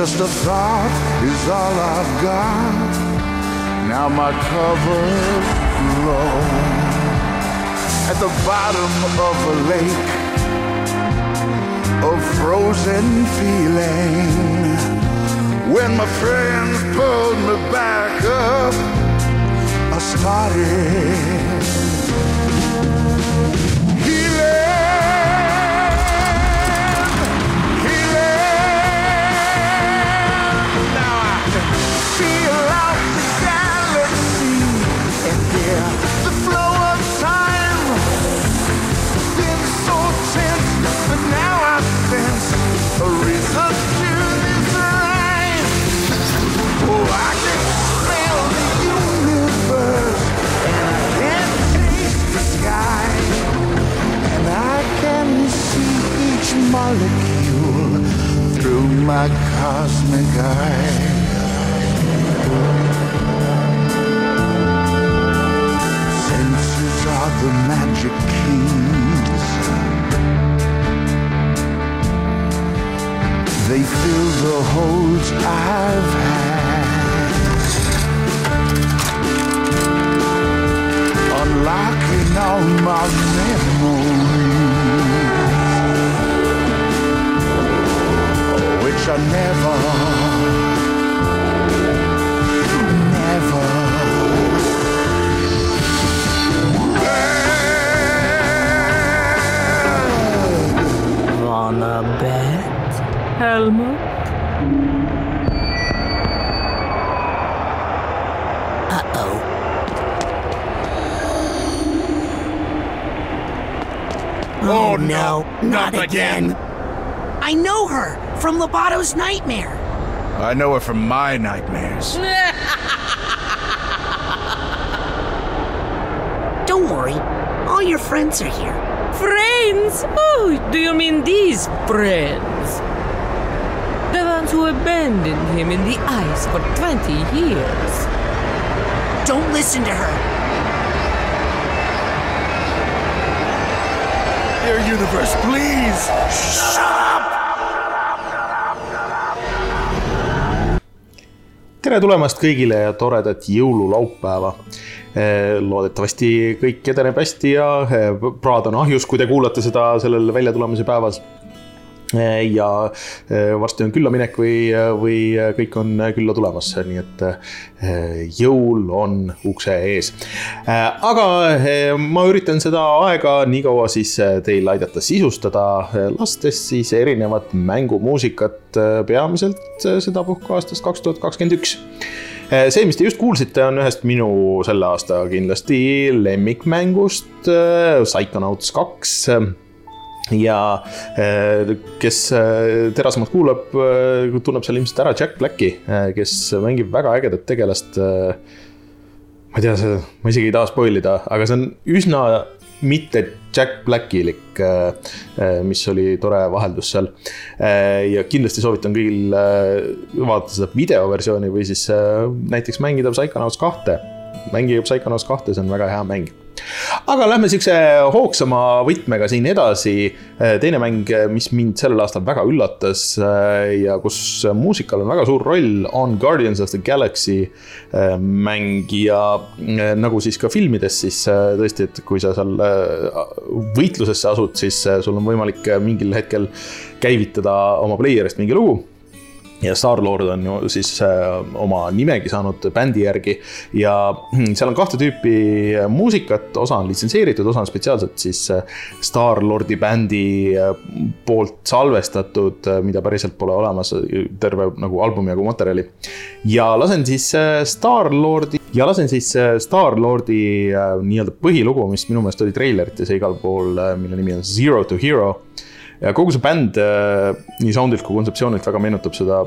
Just a thought is all I've got. Now my cover's blown at the bottom of a lake of frozen feeling. When my friends pulled me back up, I started each molecule through my cosmic eye. Senses are the magic keys. They fill the holes I've had. Unlocking all my memories, no, not again. I know her from Lobato's nightmare. I know her from my nightmares. Don't worry, all your friends are here. Friends? Oh, do you mean these friends? The ones who abandoned him in the ice for 20 years. Don't listen to her. Your universe, please! Shut up! tere tulemast kõigile ja toredat jõululaupäeva. loodetavasti kõik edeneb hästi ja eh, praad on ahjus, kui te kuulate seda sellel väljatulemise päevas. Ja eh, varsti on küllaminek või, või kõik on külla tulemas, nii et eh, jõul on ukse ees. aga ma üritan seda aega nii kaua siis teil aidata sisustada, lastes siis erinevat mängumuusikat peamiselt sedapuhku aastast kaks tuhat kakskümmend üks see, mis te just kuulsite, on ühest minu selle aasta kindlasti lemmikmängust Psychonauts kaks ja eh, kes eh, terasemalt kuulab, eh, tunneb seal ilmselt ära Jack Blacki, kes mängib väga ägedat tegelast. ma ei tea, ma isegi ei taha spoil ida, aga see on üsna mitte Jack Blackilik, mis oli tore vaheldus seal. ja kindlasti soovitan kõigil vaadata seda videoversiooni või siis näiteks mängida Psychonauts kahte. mängige Psychonauts kahte, see on väga hea mäng aga lähme siukse hoogsama võtmega siin edasi. teine mäng, mis mind sellel aastal väga üllatas ja kus muusikal on väga suur roll, on Guardians of the Galaxy mäng ja nagu siis ka filmides, siis tõesti, et kui sa seal võitlusesse asud, siis sul on võimalik mingil hetkel käivitada oma player'ist mingi lugu ja Star-Lord on ju siis äh, oma nimegi saanud bändi järgi. Ja seal on kahte tüüpi muusikat, osa on litsenseeritud, osa on spetsiaalselt siis äh, Star-Lordi bändi äh, poolt salvestatud, mida päriselt pole olemas, terve nagu albumi jagu materjali. ja lasen siis Star-Lordi ja lasen siis Star-Lordi nii-öelda põhilugu, mis minu meelest oli treilerites ja igal pool, mille nimi on Zero to Hero ja kogu see bänd nii sound'ilt kui kontseptsioonilt väga meenutab seda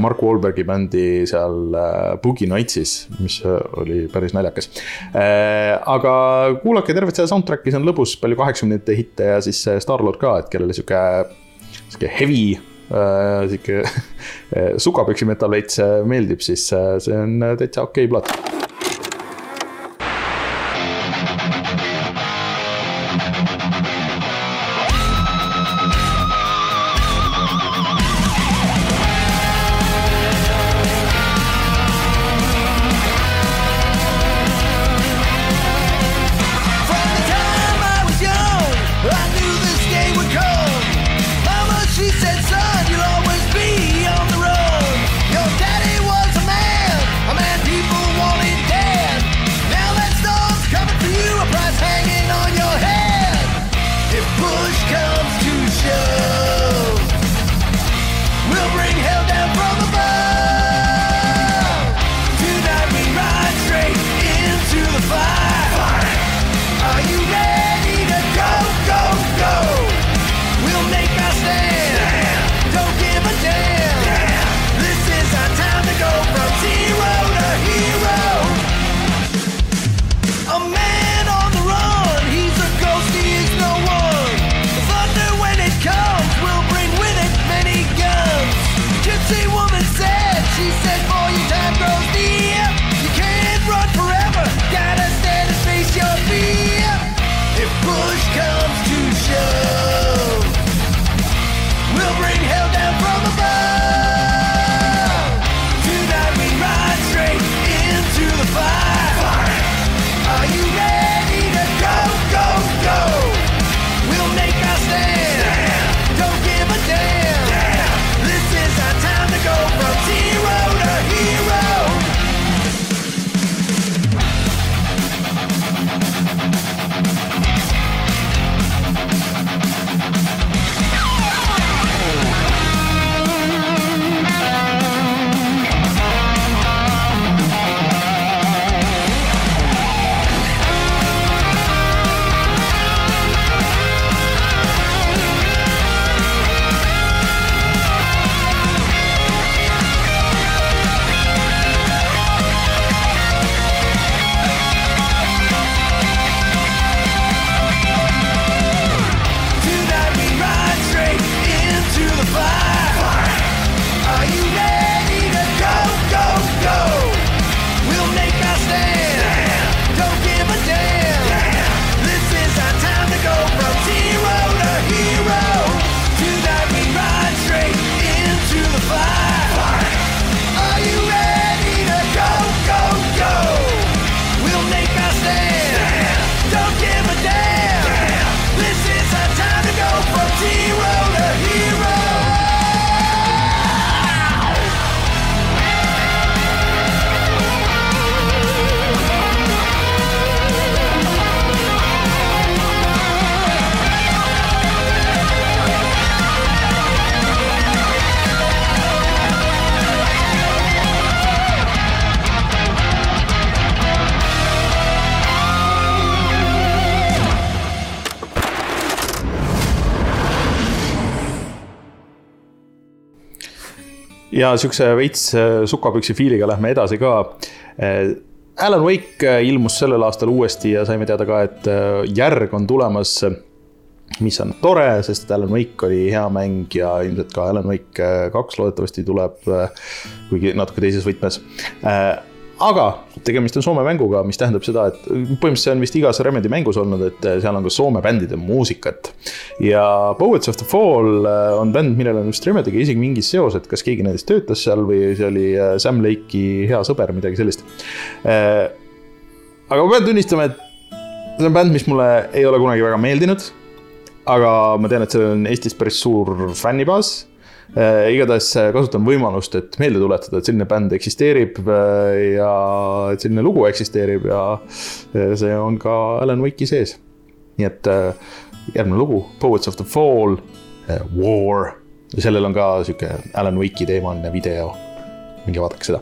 Mark Wahlbergi bändi seal Boogie Nightsis, mis oli päris naljakas. aga kuulake tervet seda soundtrack'i, see on lõbus, palju kaheksakümnendate hitte ja siis Star-Lord ka, et kellele sihuke, sihuke heavy äh, sihuke sukapüksi metal veits meeldib, siis äh, see on täitsa okei okay plaat. Ja siukse veits äh, sukapüksi fiiliga lähme edasi ka. Alan Wake äh, ilmus sellel aastal uuesti ja saime teada ka, et äh, järg on tulemas. mis on tore, sest Alan Wake oli hea mäng ja ilmselt ka Alan Wake äh, kaks loodetavasti tuleb, kuigi natuke teises võtmes aga tegemist on Soome mänguga, mis tähendab seda, et põhimõtteliselt see on vist igas Remedi mängus olnud, et seal on ka Soome bändide muusikat. ja Poets of the Fall äh, on bänd, millel on vist Remediga isegi mingi seos, et kas keegi nendest töötas seal või see oli äh, Sam Lake'i hea sõber, midagi sellist. aga ma pean tunnistama, et see on bänd, mis mulle ei ole kunagi väga meeldinud. aga ma tean, et sellel on Eestis päris suur fännibaas Äh, igatahes kasutan võimalust, et meelde tuletada, et selline bänd eksisteerib äh, ja et selline lugu eksisteerib ja see on ka Alan Wake'i sees. nii et järgmine lugu, Poets of the Fall, War sellel on ka sihuke Alan Wake'i teemaline video. minge vaadake seda.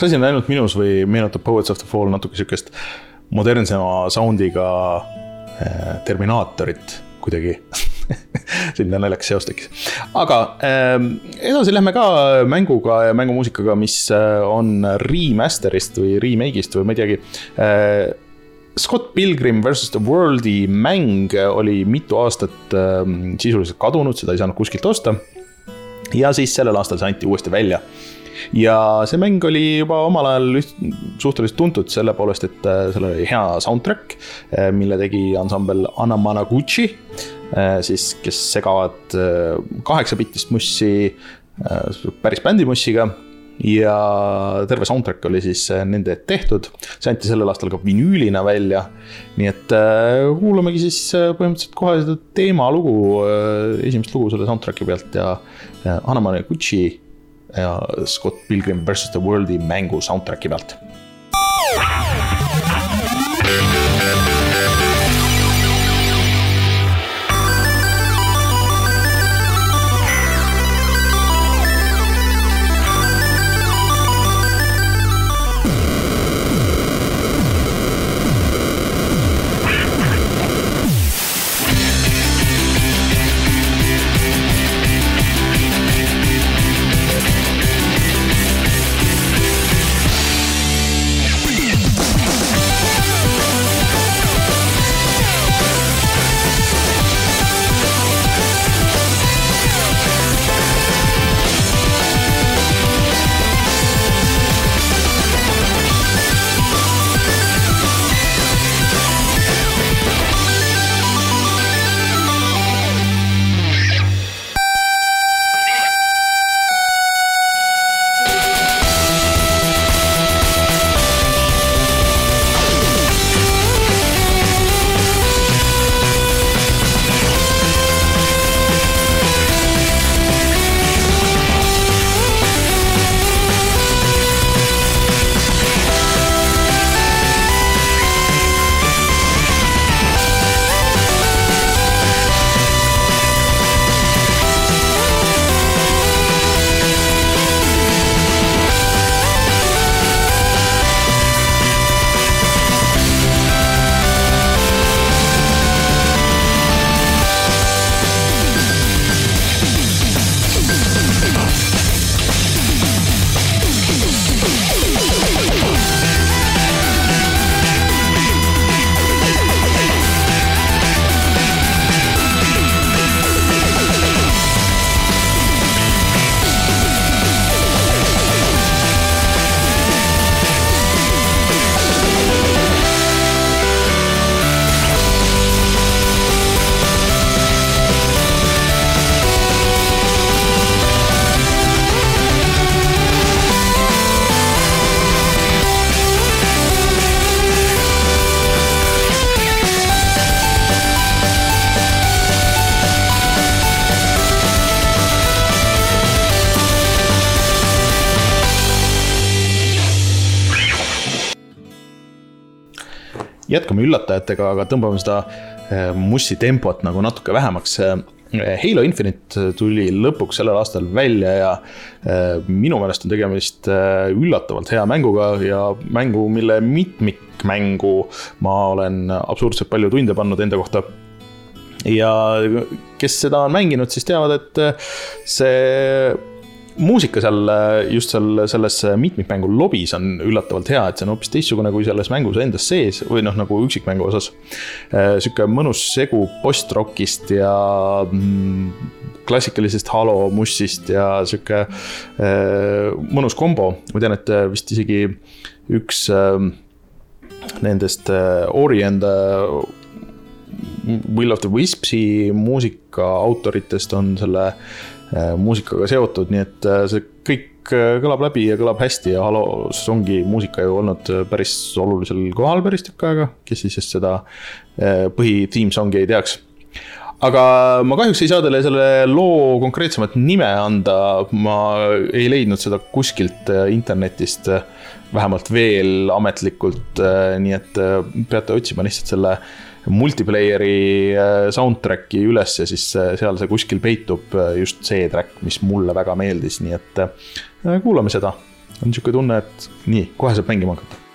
kas asi on ainult minus või meenutab Poets of the Fall natuke sihukest modernsema sound'iga äh, Terminaatorit kuidagi selline naljakas seos tekkis. aga ähm, edasi lähme ka mänguga ja mängumuusikaga, mis äh, on remaster'ist või remake'ist või ma ei teagi. Äh, Scott Pilgrim versus the World'i mäng oli mitu aastat ähm, sisuliselt kadunud, seda ei saanud kuskilt osta. ja siis sellel aastal see anti uuesti välja ja see mäng oli juba omal ajal suhteliselt tuntud selle poolest, et äh, seal oli hea soundtrack, äh, mille tegi ansambel Anamanaguchi, äh, siis, kes segavad kaheksabittist mussi päris bändimussiga ja terve soundtrack oli siis nende tehtud, see anti sellel aastal ka vinüülina välja. nii et kuulamegi siis põhimõtteliselt kohe seda teemalugu, esimest lugu selle soundtrack'i pealt ja Gucci ja Scott Pilgrim versus the World'i mängu soundtrack'i pealt. Jätkame üllatajatega, aga tõmbame seda eh, mussi tempot nagu natuke vähemaks. Eh, Halo Infinite tuli lõpuks sellel aastal välja ja eh, minu meelest on tegemist üllatavalt hea mänguga ja mängu, mille mitmikmängu ma olen absurdselt palju tunde pannud enda kohta ja kes seda on mänginud, siis teavad, et see muusika seal just seal selles mitmikmängu lobis on üllatavalt hea, et see on hoopis teistsugune kui selles mängus endas sees või noh, nagu üksikmängu osas. Äh, sihuke mõnus segu post-rockist ja mm, klassikalisest Halo mussist ja sihuke äh, mõnus kombo, ma tean, et vist isegi üks äh, nendest Ori enda Will of the Wispsi muusika autoritest on selle Äh, muusikaga seotud, nii et äh, see kõik äh, kõlab läbi ja kõlab hästi ja Halos ongi muusika ju olnud päris olulisel kohal päris tükk aega, kes siis just seda põhi theme song'i ei teaks. aga ma kahjuks ei saa teile selle loo konkreetsemat nime anda, ma ei leidnud seda kuskilt internetist, vähemalt veel ametlikult, nii et peate otsima lihtsalt selle multiplayer'i äh, soundtrack'i üles ja siis äh, seal see kuskil peitub äh, just see track, mis mulle väga meeldis, nii et kuulame seda. on sihuke tunne, et nii, kohe saab mängima hakata.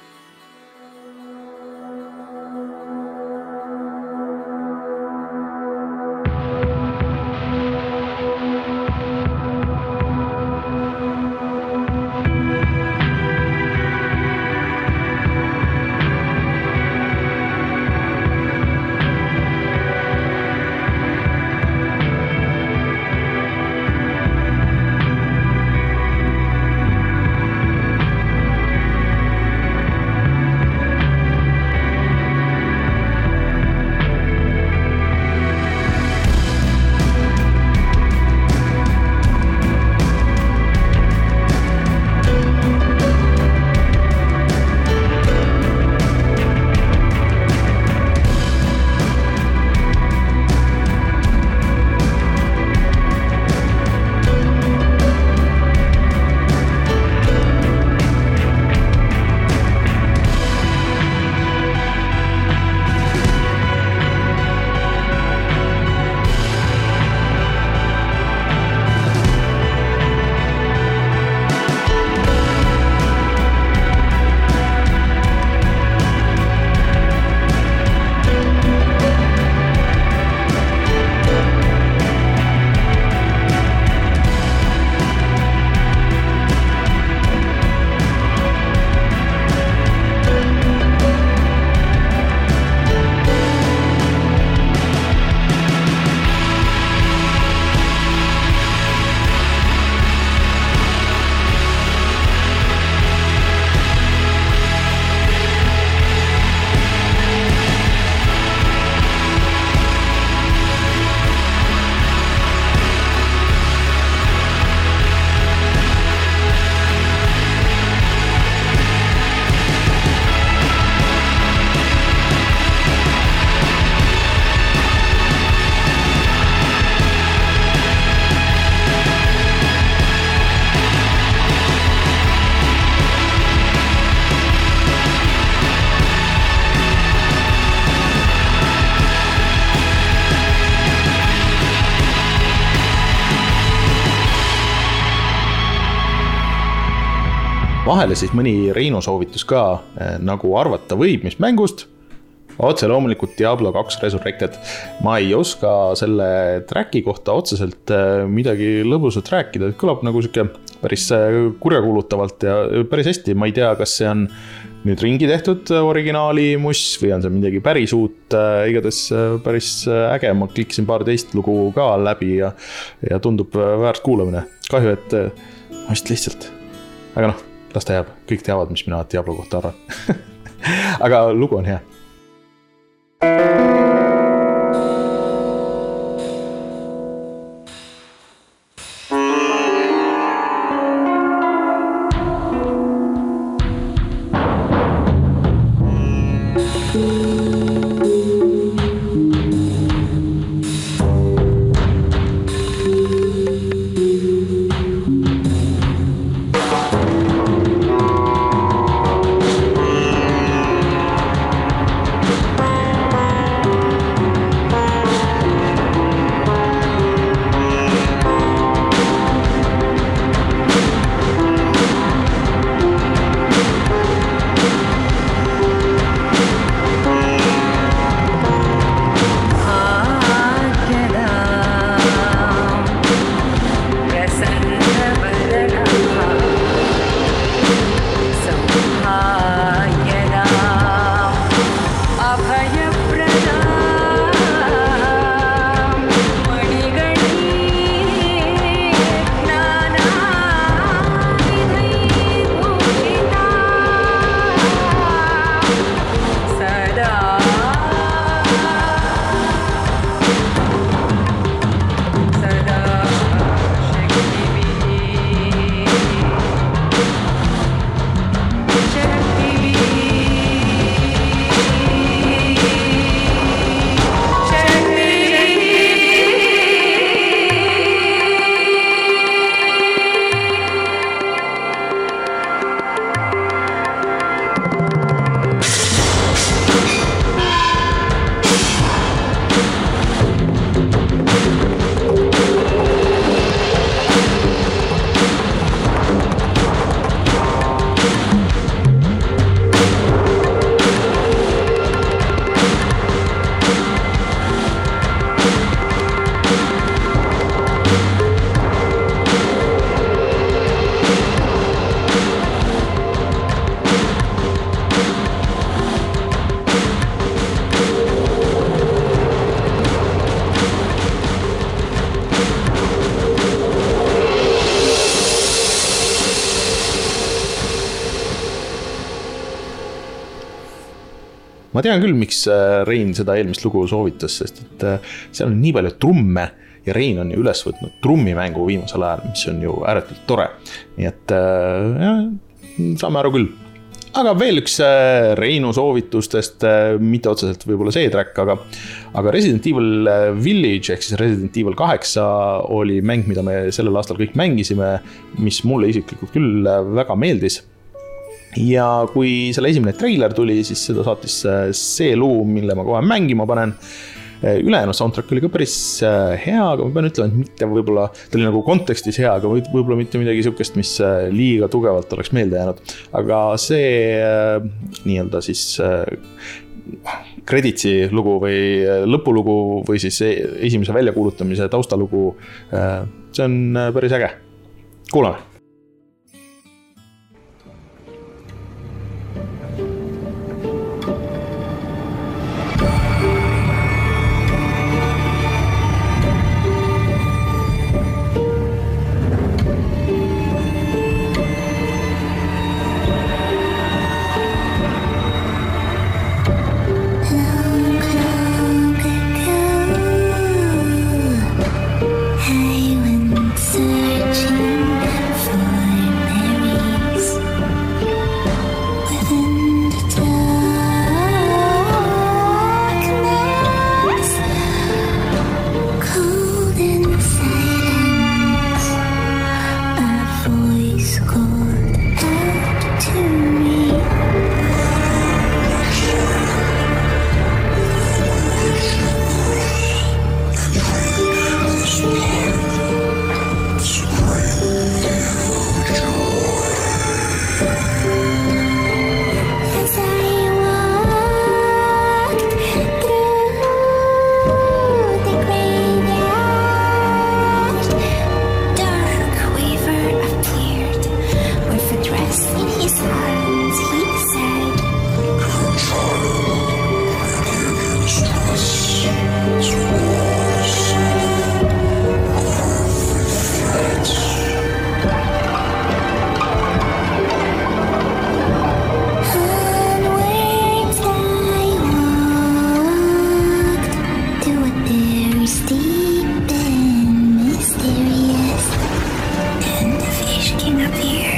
Vahele siis mõni Reinu soovitus ka, nagu arvata võib, mis mängust? Otse loomulikult Diablo kaks Resurrected. ma ei oska selle track'i kohta otseselt midagi lõbusat rääkida, kõlab nagu sihuke päris kurjakuulutavalt ja päris hästi, ma ei tea, kas see on nüüd ringi tehtud originaali muss või on see midagi päris uut, igatahes päris äge, ma klikkisin paar teist lugu ka läbi ja, ja tundub väärt kuulamine. kahju, et ma vist lihtsalt, aga noh, las ta jääb, kõik teavad, mis mina Diablo kohta arvan. Aga lugu on hea tean küll, miks äh, Rein seda eelmist lugu soovitas, sest et äh, seal on nii palju trumme ja Rein on ju üles võtnud trummimängu viimasel ajal, mis on ju ääretult tore. nii et äh, jah, saame aru küll. aga veel üks Reinu soovitustest, mitte otseselt võib-olla see track, aga, aga Resident Evil Village ehk siis Resident Evil kaheksa oli mäng, mida me sellel aastal kõik mängisime, mis mulle isiklikult küll väga meeldis ja kui selle esimene treiler tuli, siis seda saatis äh, see lugu, mille ma kohe mängima panen. Äh, ülejäänud soundtrack oli ka päris äh, hea, aga ma pean ütlema, et mitte võib-olla, ta oli nagu kontekstis hea, aga võib-olla mitte midagi sihukest, mis liiga tugevalt oleks meelde jäänud. aga see nii-öelda siis credits'i lugu või lõpulugu või siis e-, esimese väljakuulutamise taustalugu. see on päris äge, kuulame up here.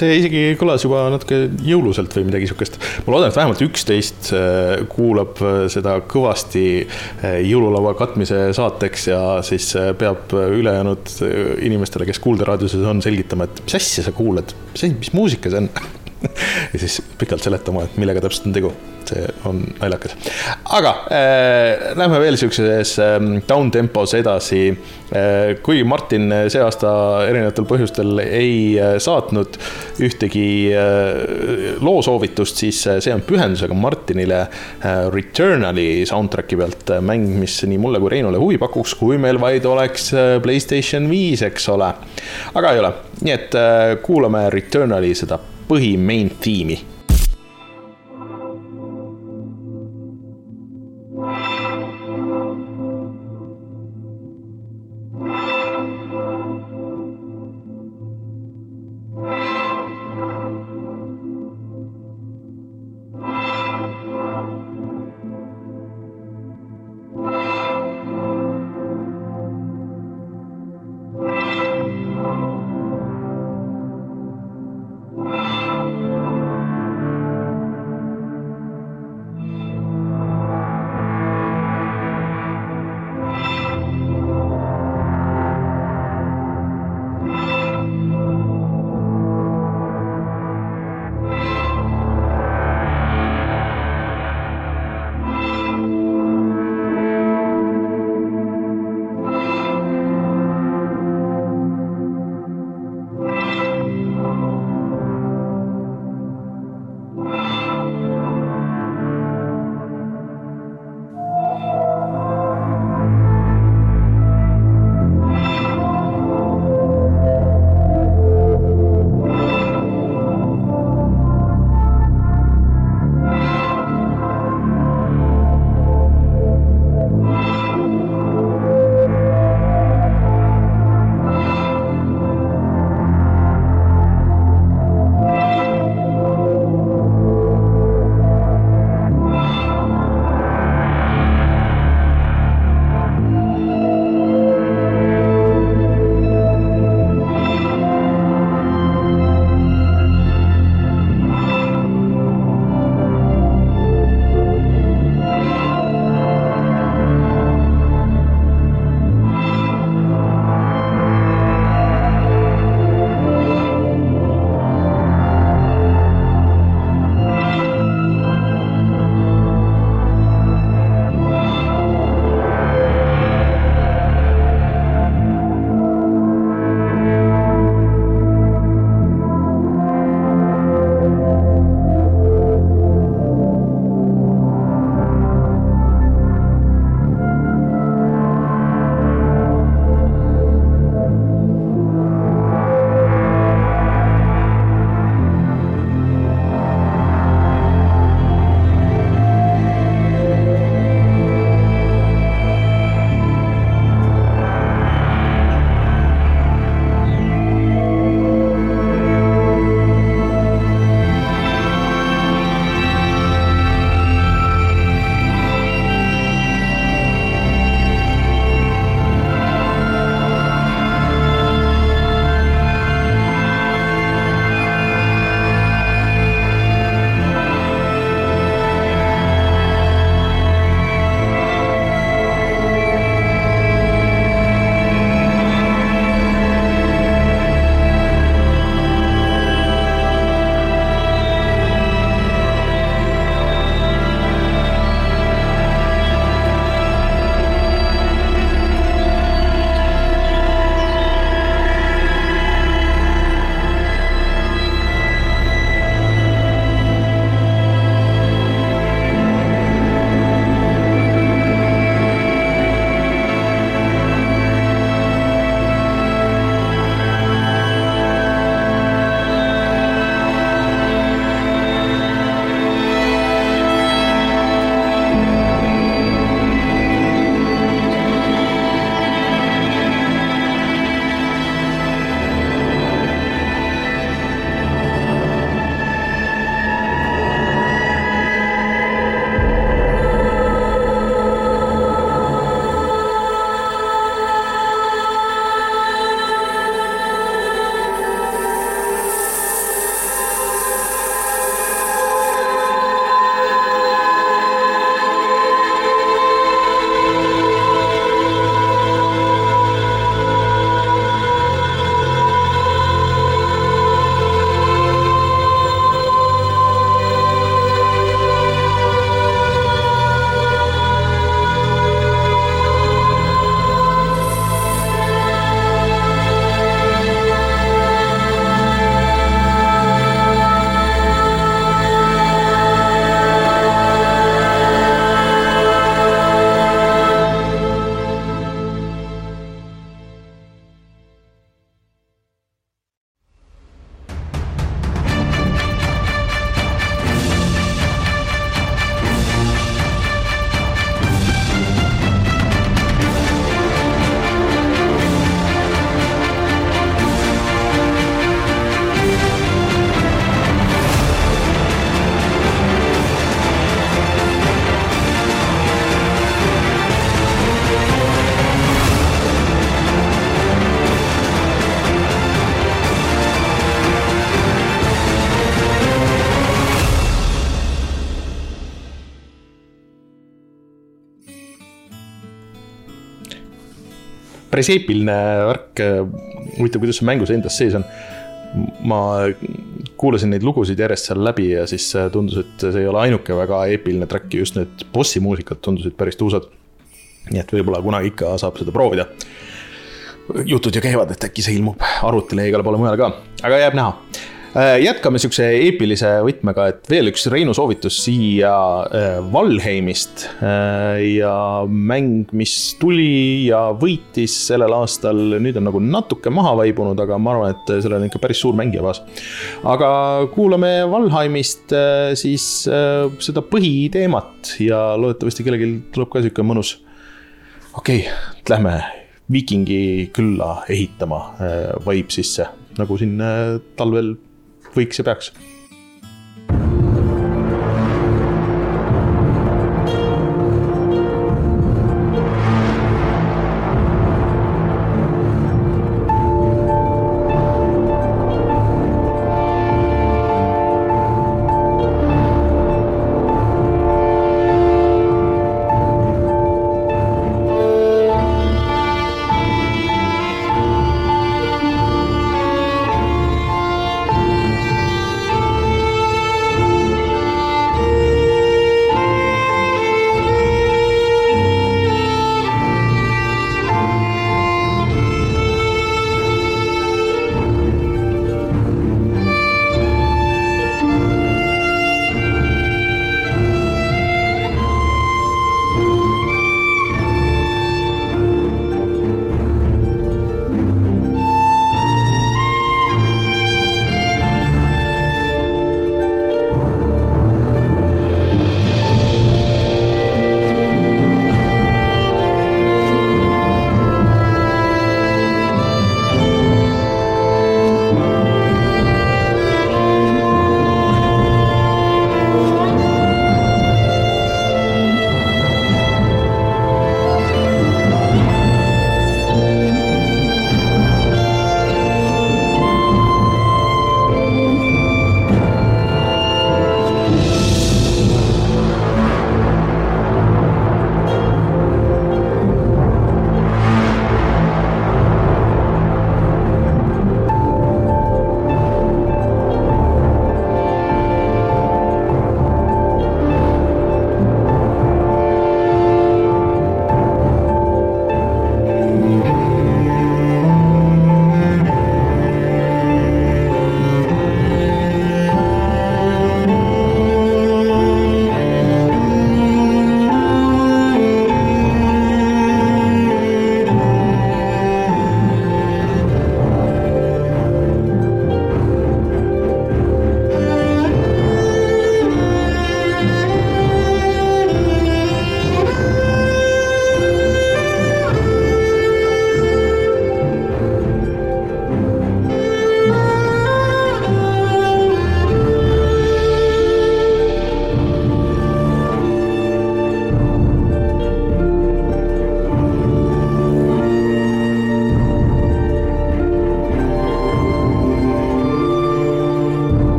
See isegi kõlas juba natuke jõuluselt või midagi siukest. ma loodan, et vähemalt üksteist äh, kuulab äh, seda kõvasti äh, jõululaua katmise saateks ja siis peab ülejäänud inimestele, kes kuulderaadiuses on, selgitama, et mis asja sa kuulad, mis, mis muusika see on ja siis pikalt seletama, et millega täpselt on tegu see on naljakas. aga äh, lähme veel siukses äh, down tempos edasi äh,. kui Martin see aasta erinevatel põhjustel ei äh, saatnud ühtegi äh, loosoovitust, siis äh, see on pühendusega Martinile äh, Returnali soundtrack'i pealt äh, mäng, mis nii mulle kui Reinule huvi pakuks, kui meil vaid oleks äh, Playstation viis, eks ole. aga ei ole, nii et äh, kuulame Returnali seda põhi main päris eepiline värk. huvitav, kuidas see mängus endas sees on. ma kuulasin neid lugusid järjest seal läbi ja siis tundus, et see ei ole ainuke väga eepiline track just need bossi muusikad tundusid päris tuusad. nii et võib-olla kunagi ikka saab seda proovida. jutud ju käivad, et äkki see ilmub arvutile ja igale poole mujale ka, aga jääb näha Äh, jätkame sihukese eepilise võtmega, et veel üks Reinu soovitus siia äh, Valheimist. Äh, ja mäng, mis tuli ja võitis sellel aastal, nüüd on nagu natuke maha vaibunud, aga ma arvan, et sellel on ikka päris suur mängija baas. aga kuulame Valheimist siis seda põhiteemat ja loodetavasti kellelgi tuleb ka sihuke mõnus. okei okay,, lähme viikingi külla ehitama vibe sisse, nagu siin talvel võiks ja peaks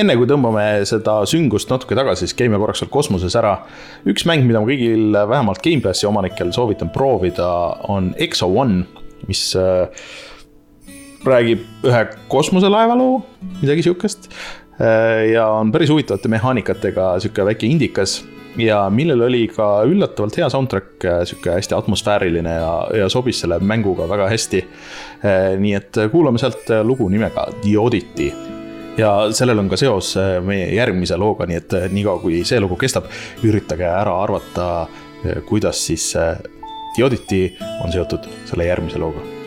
enne kui tõmbame seda süngust natuke tagasi, siis käime korraks seal kosmoses ära. üks mäng, mida ma kõigil vähemalt Gamepassi omanikel soovitan proovida, on Exo One, mis äh, räägib ühe kosmoselaeva loo, midagi sihukest. Äh, ja on päris huvitavate mehaanikatega, sihuke väike indikas ja millel oli ka üllatavalt hea soundtrack, äh, sihuke hästi atmosfääriline ja, ja sobis selle mänguga väga hästi. nii et kuulame sealt lugu nimega The Oddity ja sellel on ka seos äh, meie järgmise looga, nii et äh, niikaua kui see lugu kestab, üritage ära arvata, äh, kuidas siis Oddity on seotud selle järgmise looga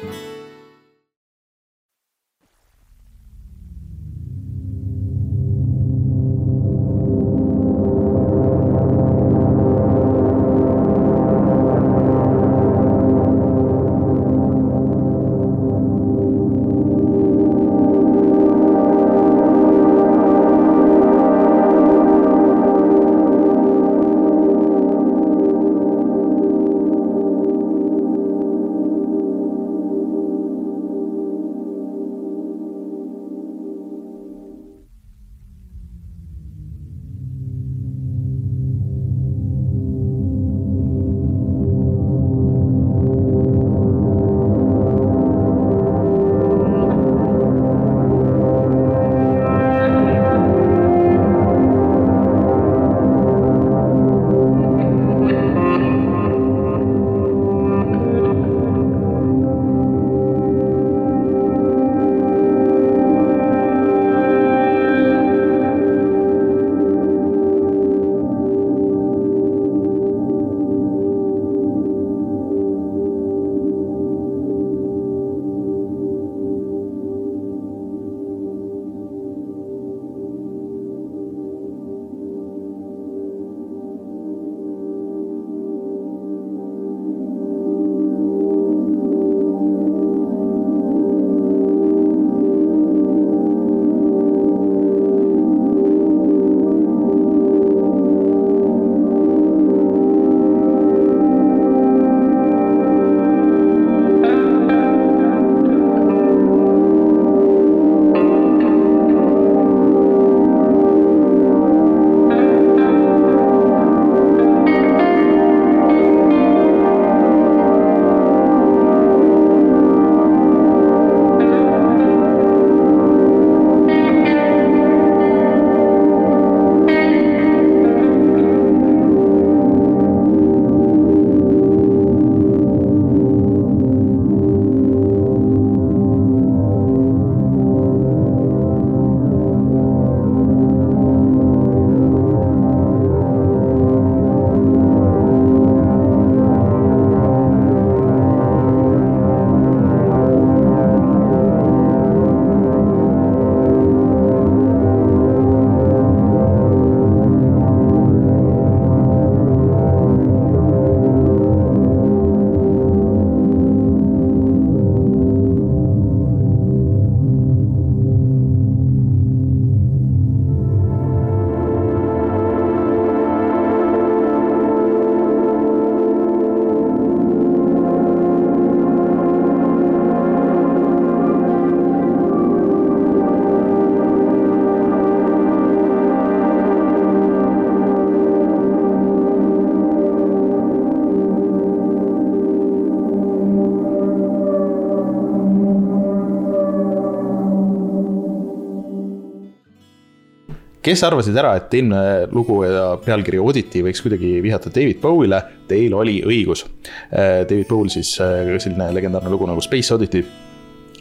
kes arvasid ära, et eelmine lugu ja pealkiri Oddity võiks kuidagi vihjata David Bowie'le, teil oli õigus. David Bowie siis selline legendaarne lugu nagu Space Oddity.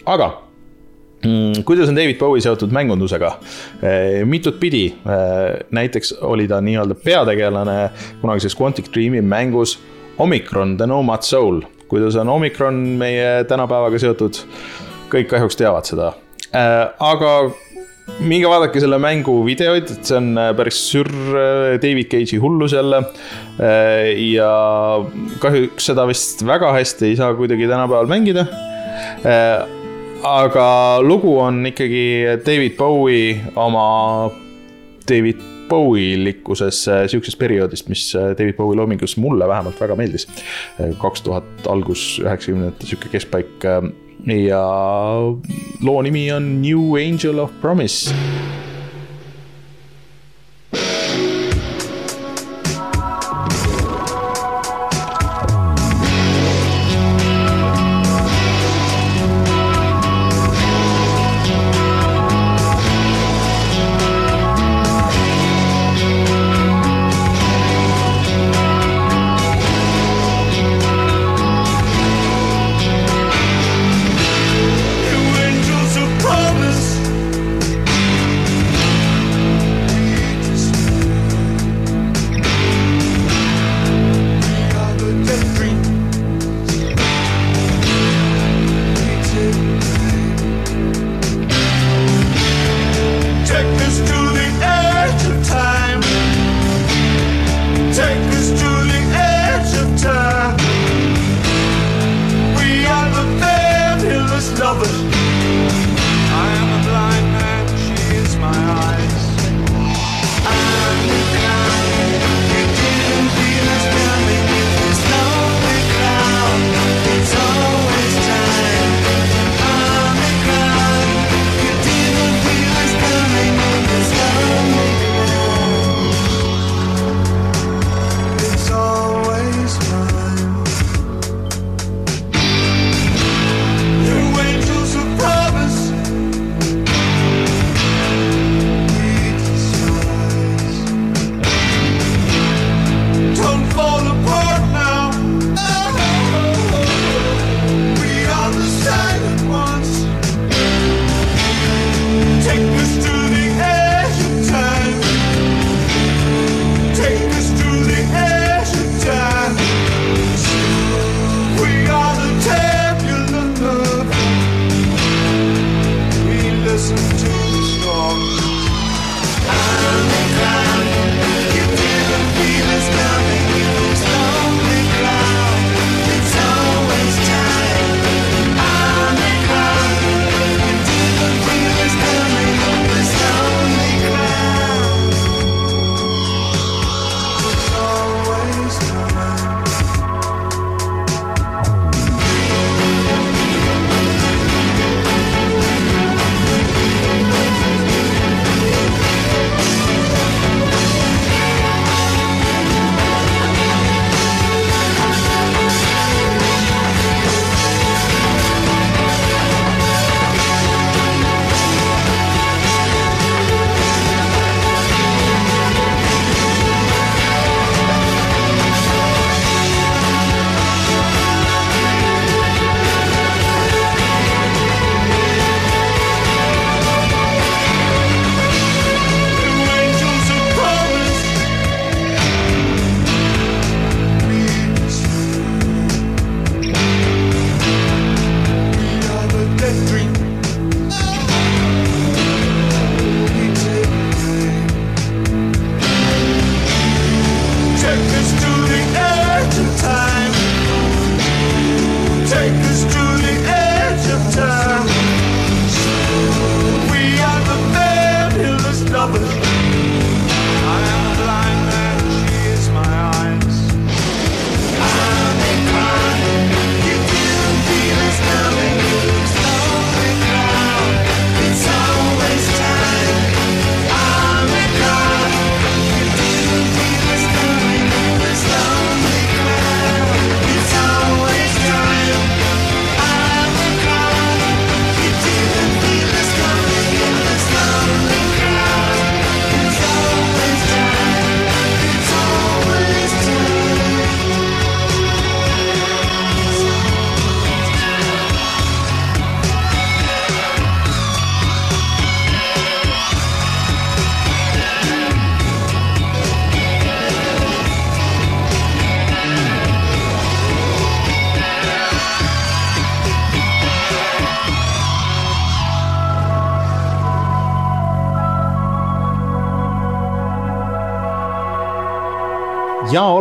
aga mm, kuidas on David Bowie seotud mängundusega? mitut pidi, näiteks oli ta nii-öelda peategelane kunagises Quantic Dreami mängus Omicron, The Nomad Soul. kuidas on Omicron meie tänapäevaga seotud? kõik kahjuks teavad seda. aga minge vaadake selle mängu videoid, et see on äh, päris sür äh, David Cage'i hullus jälle. Äh, ja kahjuks seda vist väga hästi ei saa kuidagi tänapäeval mängida. aga lugu on ikkagi David Bowie oma David Bowie likkuses sihukesest perioodist, mis David Bowie loomingus mulle vähemalt väga meeldis. kaks tuhat algus, üheksakümnendate sihuke keskpaik ja loo nimi on New Angel of Promise New angels of promise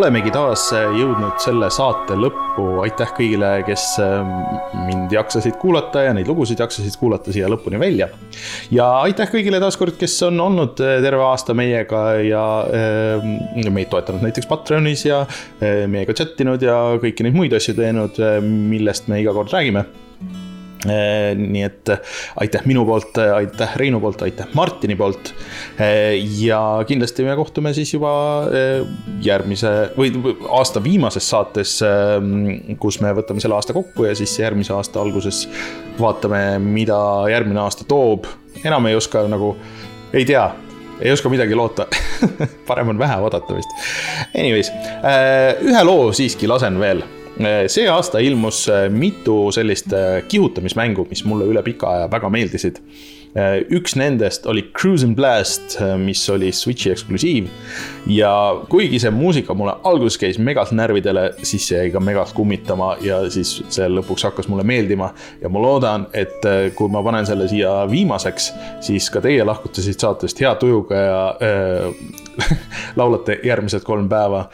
olemegi taas jõudnud selle saate lõppu, aitäh kõigile, kes ähm, mind jaksasid kuulata ja neid lugusid jaksasid kuulata siia lõpuni välja. ja aitäh kõigile taaskord, kes on olnud äh, terve aasta meiega ja äh, meid toetanud näiteks Patreonis ja äh, meiega chat inud ja kõiki neid muid asju teinud, äh, millest me iga kord räägime Äh, nii et äh, aitäh minu poolt, äh, aitäh Reinu poolt, aitäh Martini poolt. ja kindlasti me kohtume siis juba järgmise või aasta viimases saates, kus me võtame selle aasta kokku ja siis järgmise aasta alguses vaatame, mida järgmine aasta toob. enam ei oska nagu, ei tea ei oska midagi loota parem on vähe oodata vist. Anyways, ühe loo siiski lasen veel see aasta ilmus eh, mitu sellist eh, kihutamismängu, mis mulle üle pika aja väga meeldisid. üks nendest oli Cruising Blast, mis oli Switch'i eksklusiiv. ja kuigi see muusika mulle alguses käis megalt närvidele, siis see jäi ka megalt kummitama ja siis see lõpuks hakkas mulle meeldima. ja ma loodan, et kui ma panen selle siia viimaseks, siis ka teie lahkute siit saatest hea tujuga ja laulate järgmised kolm päeva,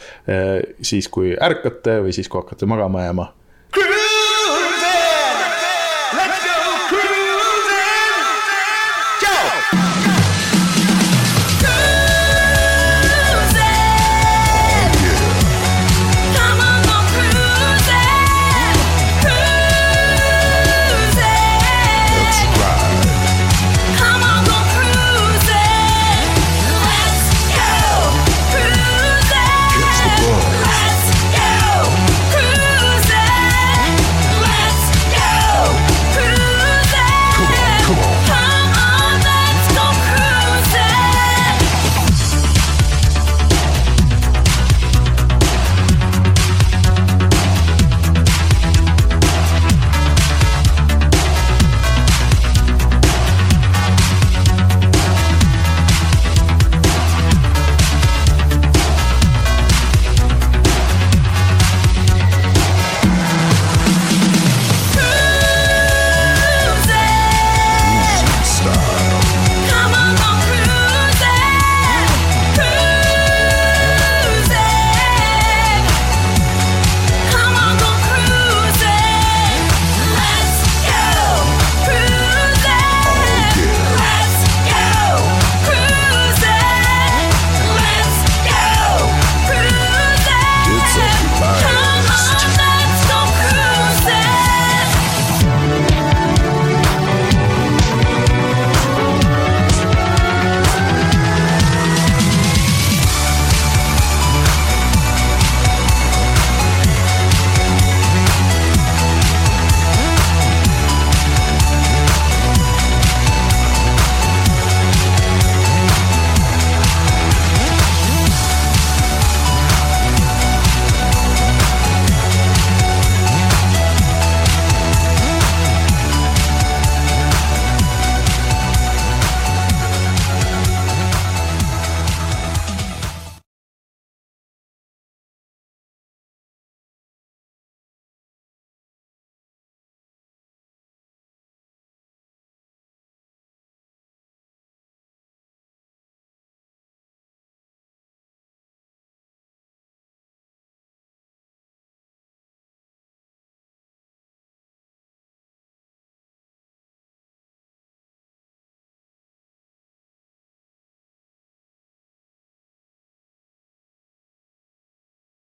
siis kui ärkate või siis, kui hakkate magama jääma